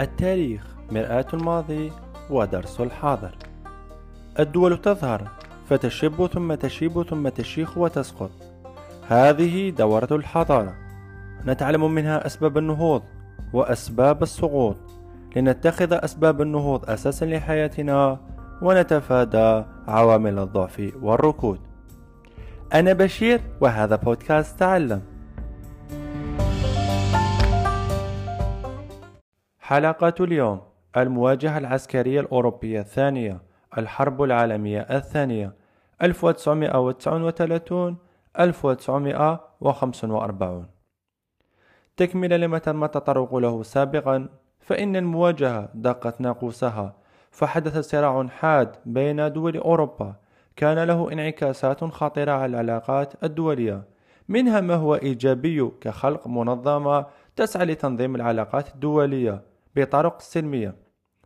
التاريخ مرآة الماضي ودرس الحاضر. الدول تظهر فتشب ثم تشيب ثم تشيخ وتسقط. هذه دورة الحضارة. نتعلم منها أسباب النهوض وأسباب السقوط. لنتخذ أسباب النهوض أساسا لحياتنا ونتفادى عوامل الضعف والركود. أنا بشير وهذا بودكاست تعلم. حلقة اليوم المواجهة العسكرية الأوروبية الثانية الحرب العالمية الثانية 1939 1945 تكملة لما تم التطرق له سابقا فإن المواجهة دقت ناقوسها فحدث صراع حاد بين دول أوروبا. كان له انعكاسات خطيرة على العلاقات الدولية. منها ما هو إيجابي كخلق منظمة تسعى لتنظيم العلاقات الدولية. بطرق سلمية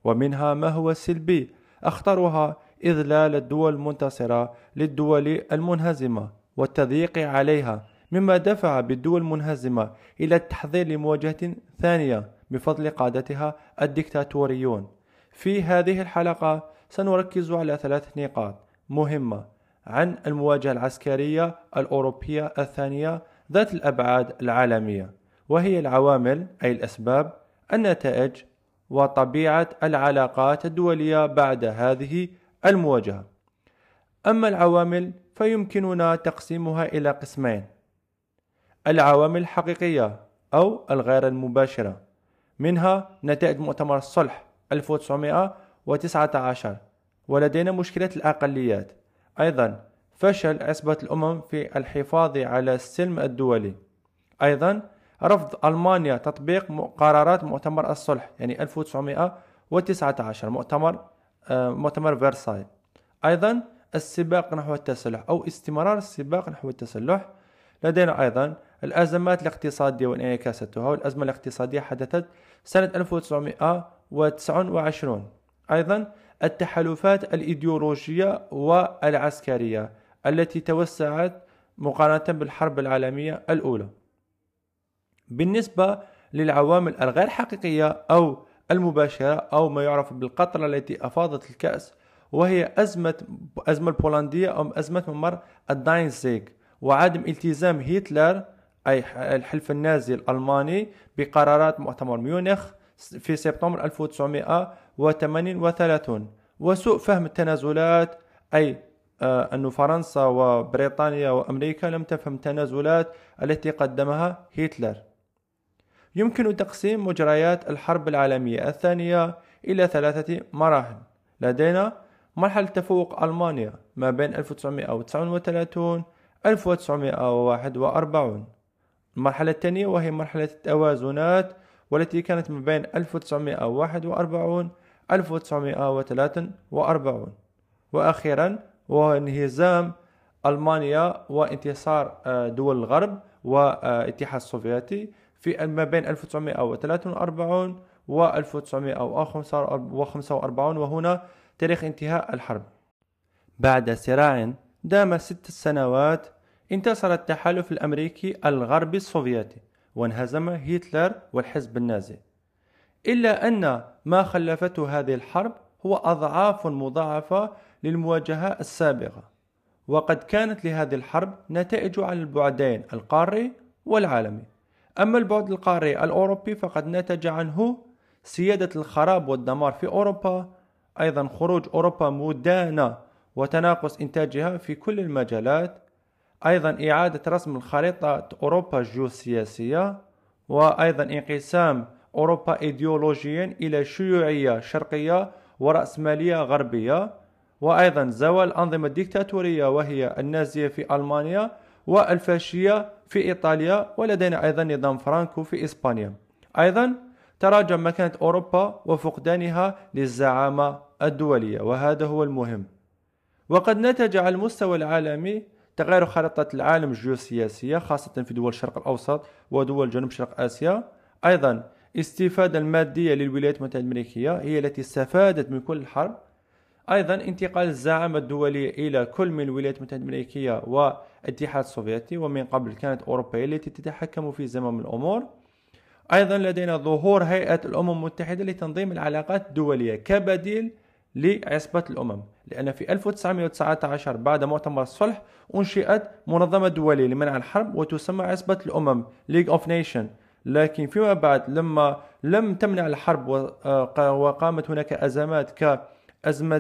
ومنها ما هو سلبي؟ أخطرها إذلال الدول المنتصرة للدول المنهزمة والتضييق عليها مما دفع بالدول المنهزمة إلى التحضير لمواجهة ثانية بفضل قادتها الدكتاتوريون. في هذه الحلقة سنركز على ثلاث نقاط مهمة عن المواجهة العسكرية الأوروبية الثانية ذات الأبعاد العالمية وهي العوامل أي الأسباب النتائج وطبيعة العلاقات الدولية بعد هذه المواجهة. أما العوامل فيمكننا تقسيمها إلى قسمين: العوامل الحقيقية أو الغير المباشرة، منها نتائج مؤتمر الصلح 1919 ولدينا مشكلة الأقليات، أيضا فشل عصبة الأمم في الحفاظ على السلم الدولي، أيضا رفض ألمانيا تطبيق قرارات مؤتمر الصلح يعني 1919 مؤتمر آه، مؤتمر فرساي أيضا السباق نحو التسلح أو استمرار السباق نحو التسلح. لدينا أيضا الأزمات الاقتصادية وانعكاساتها والأزمة الاقتصادية حدثت سنة 1929 أيضا التحالفات الإيديولوجية والعسكرية التي توسعت مقارنة بالحرب العالمية الأولى. بالنسبة للعوامل الغير حقيقية أو المباشرة أو ما يعرف بالقطرة التي أفاضت الكأس وهي أزمة أزمة البولندية أو أزمة ممر الداينزيغ وعدم التزام هتلر أي الحلف النازي الألماني بقرارات مؤتمر ميونخ في سبتمبر 1938 وسوء فهم التنازلات أي آه، أن فرنسا وبريطانيا وأمريكا لم تفهم التنازلات التي قدمها هتلر. يمكن تقسيم مجريات الحرب العالمية الثانية إلى ثلاثة مراحل. لدينا مرحلة تفوق ألمانيا ما بين 1939 1941 المرحلة الثانية وهي مرحلة التوازنات والتي كانت ما بين 1941 1943 وأخيرا وهو انهزام ألمانيا وانتصار آه، دول الغرب والاتحاد السوفيتي. في ما بين 1943 و 1945 وهنا تاريخ انتهاء الحرب. بعد صراع دام ست سنوات انتصر التحالف الأمريكي الغربي السوفيتي وانهزم هتلر والحزب النازي. إلا أن ما خلفته هذه الحرب هو أضعاف مضاعفة للمواجهة السابقة وقد كانت لهذه الحرب نتائج على البعدين القاري والعالمي. أما البعد القاري الأوروبي فقد نتج عنه سيادة الخراب والدمار في أوروبا أيضا خروج أوروبا مدانة وتناقص إنتاجها في كل المجالات أيضا إعادة رسم الخريطة أوروبا الجيوسياسية وأيضا انقسام أوروبا إيديولوجيا إلى شيوعية شرقية ورأسمالية غربية وأيضا زوال الأنظمة الديكتاتورية وهي النازية في ألمانيا والفاشية في إيطاليا ولدينا أيضا نظام فرانكو في إسبانيا. أيضا تراجع مكانة أوروبا وفقدانها للزعامة الدولية وهذا هو المهم. وقد نتج على المستوى العالمي تغير خريطة العالم الجيوسياسية خاصة في دول الشرق الأوسط ودول جنوب شرق آسيا. أيضا استفادة المادية للولايات المتحدة الأمريكية هي التي استفادت من كل الحرب أيضا انتقال الزعامة الدولية إلى كل من الولايات المتحدة الأمريكية والاتحاد السوفيتي ومن قبل كانت أوروبا التي تتحكم في زمام الأمور. أيضا لدينا ظهور هيئة الأمم المتحدة لتنظيم العلاقات الدولية كبديل لعصبة الأمم لأن في 1919 بعد مؤتمر الصلح أنشئت منظمة دولية لمنع الحرب وتسمى عصبة الأمم League of Nations. لكن فيما بعد لما لم تمنع الحرب آه، وقامت هناك أزمات ك أزمة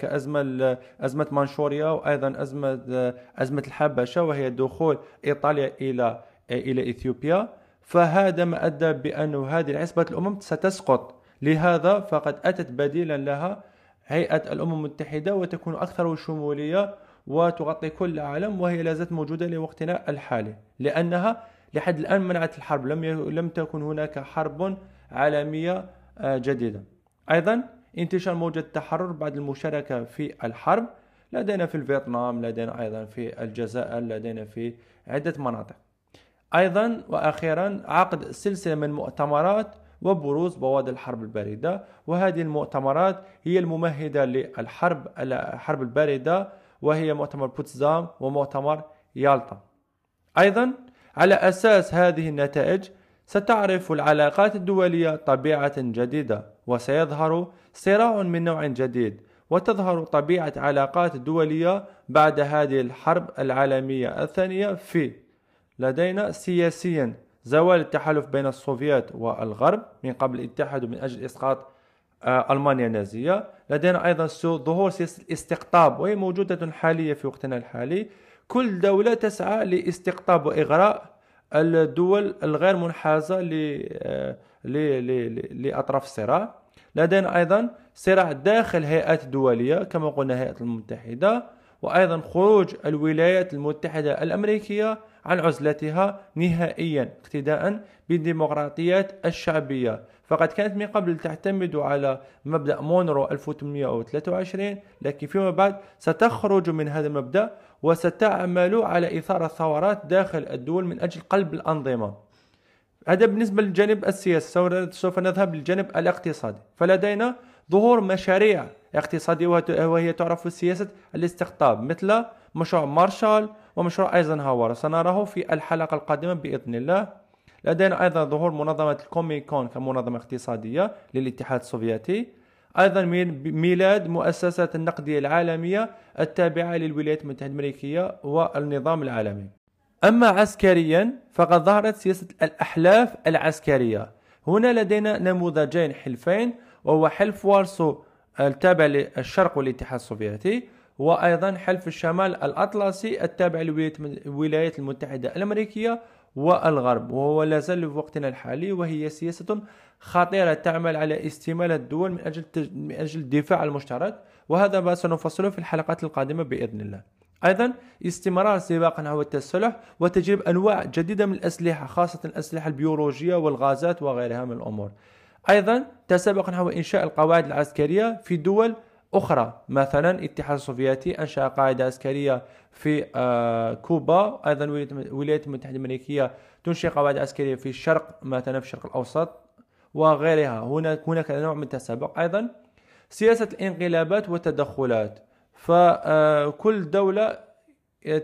كأزمة أزمة مانشوريا وأيضا أزمة أزمة الحبشة وهي دخول إيطاليا إلى إلى إثيوبيا. فهذا ما أدى بأن هذه العصبة الأمم ستسقط. لهذا فقد أتت بديلا لها هيئة الأمم المتحدة وتكون أكثر شمولية وتغطي كل العالم وهي لا زالت موجودة لوقتنا الحالي. لأنها لحد الآن منعت الحرب. لم لم تكن هناك حرب عالمية آه، جديدة. أيضا انتشار موجة التحرر بعد المشاركة في الحرب. لدينا في الفيتنام لدينا أيضا في الجزائر لدينا في عدة مناطق. أيضا وأخيرا عقد سلسلة من مؤتمرات وبروز بوادر الحرب الباردة. وهذه المؤتمرات هي الممهدة للحرب الحرب الباردة وهي مؤتمر بوتسدام ومؤتمر يالطا. أيضا على أساس هذه النتائج ستعرف العلاقات الدولية طبيعة جديدة وسيظهر صراع من نوع جديد وتظهر طبيعة علاقات الدولية بعد هذه الحرب العالمية الثانية في لدينا سياسيا زوال التحالف بين السوفيات والغرب من قبل الاتحاد من أجل إسقاط آه، ألمانيا النازية. لدينا أيضا ظهور سياسة الاستقطاب وهي موجودة حاليا في وقتنا الحالي. كل دولة تسعى لاستقطاب وإغراء الدول الغير منحازة لأطراف الصراع. لدينا أيضا صراع داخل هيئات دولية كما قلنا هيئة المتحدة وأيضا خروج الولايات المتحدة الأمريكية عن عزلتها نهائيا اقتداء بالديمقراطيات الشعبية. فقد كانت من قبل تعتمد على مبدأ مونرو 1823 لكن فيما بعد ستخرج من هذا المبدأ وستعمل على إثارة ثورات داخل الدول من أجل قلب الأنظمة. هذا بالنسبة للجانب السياسي سوف نذهب للجانب الاقتصادي. فلدينا ظهور مشاريع اقتصادية وهي تعرف سياسة الاستقطاب مثل مشروع مارشال ومشروع أيزنهاور. سنراه في الحلقة القادمة بإذن الله. لدينا أيضا ظهور منظمة الكوميكون كمنظمة اقتصادية للاتحاد السوفيتي. أيضا ميلاد مؤسسة النقدية العالمية التابعة للولايات المتحدة الأمريكية والنظام العالمي. أما عسكريا فقد ظهرت سياسة الأحلاف العسكرية. هنا لدينا نموذجين حلفين وهو حلف وارسو التابع للشرق والاتحاد السوفيتي وأيضا حلف الشمال الأطلسي التابع للولايات المتحدة الأمريكية والغرب وهو لا زال في وقتنا الحالي وهي سياسة خطيرة تعمل على استمالة الدول من أجل من أجل الدفاع المشترك وهذا ما سنفصله في الحلقات القادمة بإذن الله. أيضا استمرار سباق نحو التسلح وتجريب أنواع جديدة من الأسلحة خاصة الأسلحة البيولوجية والغازات وغيرها من الأمور. أيضا تسابق نحو إنشاء القواعد العسكرية في دول أخرى مثلا الاتحاد السوفيتي أنشأ قاعدة عسكرية في آه، كوبا أيضا الولايات المتحدة الأمريكية تنشئ قواعد عسكرية في الشرق مثلا في الشرق الأوسط وغيرها. هناك هناك نوع من التسابق أيضا. سياسة الانقلابات والتدخلات. فكل دولة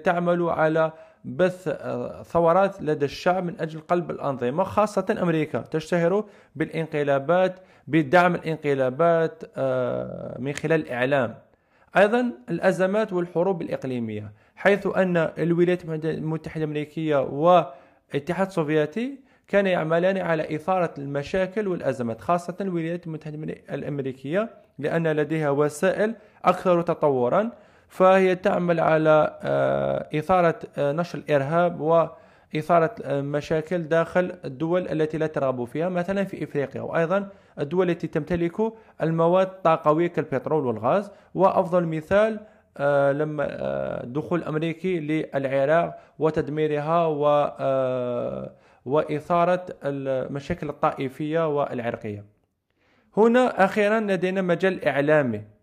تعمل على بث آه، ثورات لدى الشعب من أجل قلب الأنظمة خاصة أمريكا. تشتهر بالانقلابات بدعم الانقلابات آه، من خلال الإعلام. أيضا الأزمات والحروب الإقليمية حيث أن الولايات المتحدة الأمريكية والاتحاد السوفيتي كان يعملان على إثارة المشاكل والأزمات خاصة الولايات المتحدة الأمريكية لأن لديها وسائل أكثر تطورا. فهي تعمل على آه، إثارة آه، نشر الإرهاب وإثارة آه، مشاكل داخل الدول التي لا ترغب فيها مثلا في إفريقيا. وأيضا الدول التي تمتلك المواد الطاقوية كالبترول والغاز. وأفضل مثال لما دخول أمريكي للعراق وتدميرها و وإثارة المشاكل الطائفية والعرقية. هنا أخيرا لدينا مجال إعلامي.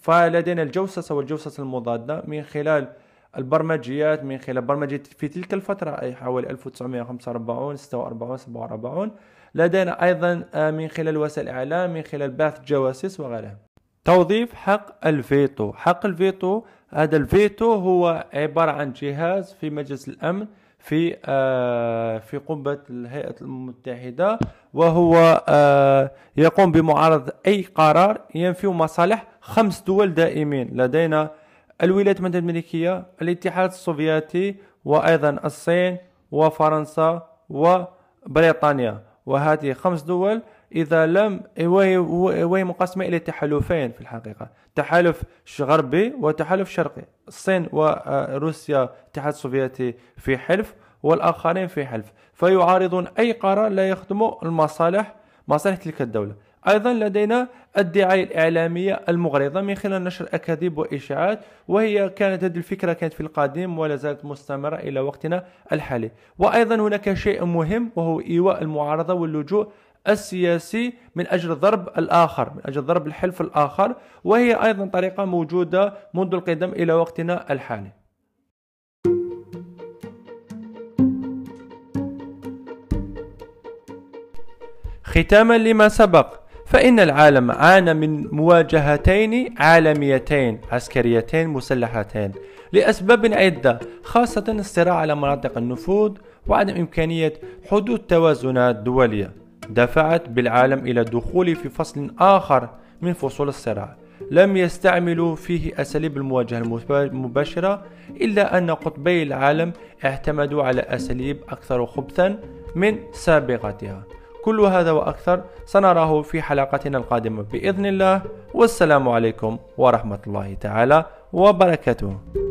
فلدينا الجوسسة والجوسسة المضادة من خلال البرمجيات من خلال برمجية في تلك الفترة أي حوالي 1945 46 47 لدينا أيضا آه، من خلال وسائل الإعلام من خلال بعث جواسيس وغيرها. توظيف حق الفيتو. حق الفيتو هذا الفيتو هو عبارة عن جهاز في مجلس الأمن في آه، في قبة الهيئة المتحدة وهو آه، يقوم بمعارضة أي قرار ينفي مصالح خمس دول دائمين لدينا الولايات المتحدة الأمريكية الاتحاد السوفيتي وأيضا الصين وفرنسا وبريطانيا. وهذه خمس دول إذا لم وهي مقسمة إلى تحالفين في الحقيقة. تحالف غربي وتحالف شرقي. الصين وروسيا الاتحاد السوفيتي في حلف والآخرين في حلف. فيعارضون أي قرار لا يخدم المصالح مصالح تلك الدولة. أيضا لدينا الدعاية الإعلامية المغرضة من خلال نشر أكاذيب وإشاعات وهي كانت هذه الفكرة كانت في القديم ولا زالت مستمرة إلى وقتنا الحالي. وأيضا هناك شيء مهم وهو إيواء المعارضة واللجوء السياسي من أجل ضرب الآخر من أجل ضرب الحلف الآخر وهي أيضا طريقة موجودة منذ القدم إلى وقتنا الحالي. ختاما لما سبق فإن العالم عانى من مواجهتين عالميتين عسكريتين مسلحتين لأسباب عدة خاصة الصراع على مناطق النفوذ وعدم إمكانية حدوث توازنات دولية دفعت بالعالم إلى الدخول في فصل آخر من فصول الصراع. لم يستعملوا فيه أساليب المواجهة المباشرة إلا أن قطبي العالم اعتمدوا على أساليب أكثر خبثا من سابقتها. كل هذا وأكثر سنراه في حلقتنا القادمة بإذن الله والسلام عليكم ورحمة الله تعالى وبركاته.